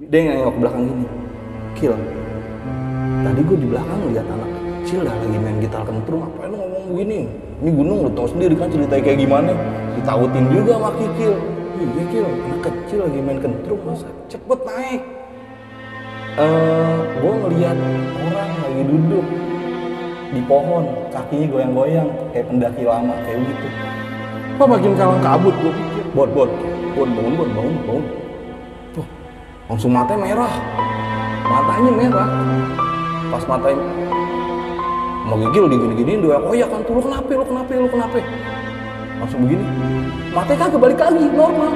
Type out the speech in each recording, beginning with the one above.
Dia nengok ke belakang gini. Kill. Tadi gue di belakang lihat anak kecil dah lagi main gitar kentrung. Apa lu ngomong begini? Ini gunung lu tau sendiri kan ceritanya kayak gimana. Ditautin juga sama Kikil. Iya Kil, anak kecil lagi main kentrung masa cepet naik. Eh, gue ngeliat orang lagi duduk di pohon, kakinya goyang-goyang kayak pendaki lama kayak gitu. Wah makin kalang kabut gue pikir. Bon, bon, bon, bangun, bon, bangun, bangun. Langsung matanya merah. Matanya merah. Pas matanya mau gigil digini-giniin doa oh ya kan tuh lu kenapa lu kenapa lu kenapa? Langsung begini. Matanya kagak balik lagi normal.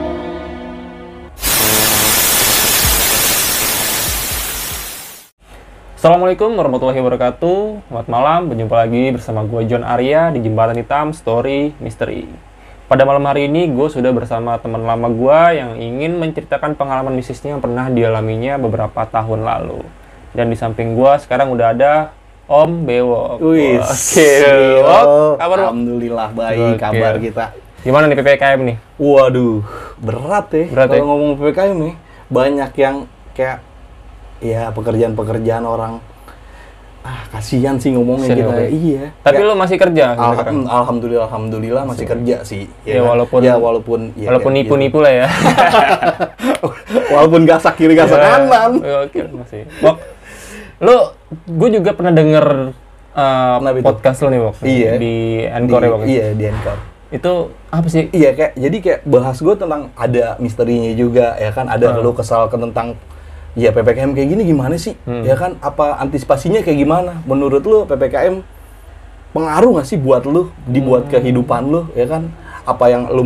Assalamualaikum warahmatullahi wabarakatuh. Selamat malam, berjumpa lagi bersama gue John Arya di Jembatan Hitam Story Misteri Pada malam hari ini gue sudah bersama teman lama gue yang ingin menceritakan pengalaman bisnisnya yang pernah dialaminya beberapa tahun lalu Dan di samping gue sekarang udah ada Om Bewok Wih, kabar? Alhamdulillah baik Oke. kabar kita. Gimana nih PPKM nih? Waduh, berat ya. Berat Kalau ya? ngomong PPKM nih, banyak yang kayak ya pekerjaan-pekerjaan orang ah kasihan sih ngomongnya Kasihan kita. ya, Bro. Iya. Tapi Ya, lo masih kerja? alham- sekarang? alhamdulillah alhamdulillah masih kerja sih. Ya, kan? walaupun- ya walaupun ya, Walaupun ya, nipu-nipu lah ya gitu. walaupun gasak kiri gasak Ya, kanan. ya, Oke, masih. Wok, lo, gue juga pernah denger uh, Kenapa itu? podcast lo nih, Wok. Iya. Di Encore Di- ya, Wok. Iya, di Anchor. Itu apa sih? Iya kayak jadi kayak bahas gue tentang ada misterinya juga ya kan ada Hmm. lu kesal ke tentang ya PPKM kayak gini gimana sih? Hmm. ya kan? Apa antisipasinya kayak gimana? Menurut lu PPKM pengaruh nggak sih buat lu? Dibuat Hmm. kehidupan lu ya kan? Apa yang lu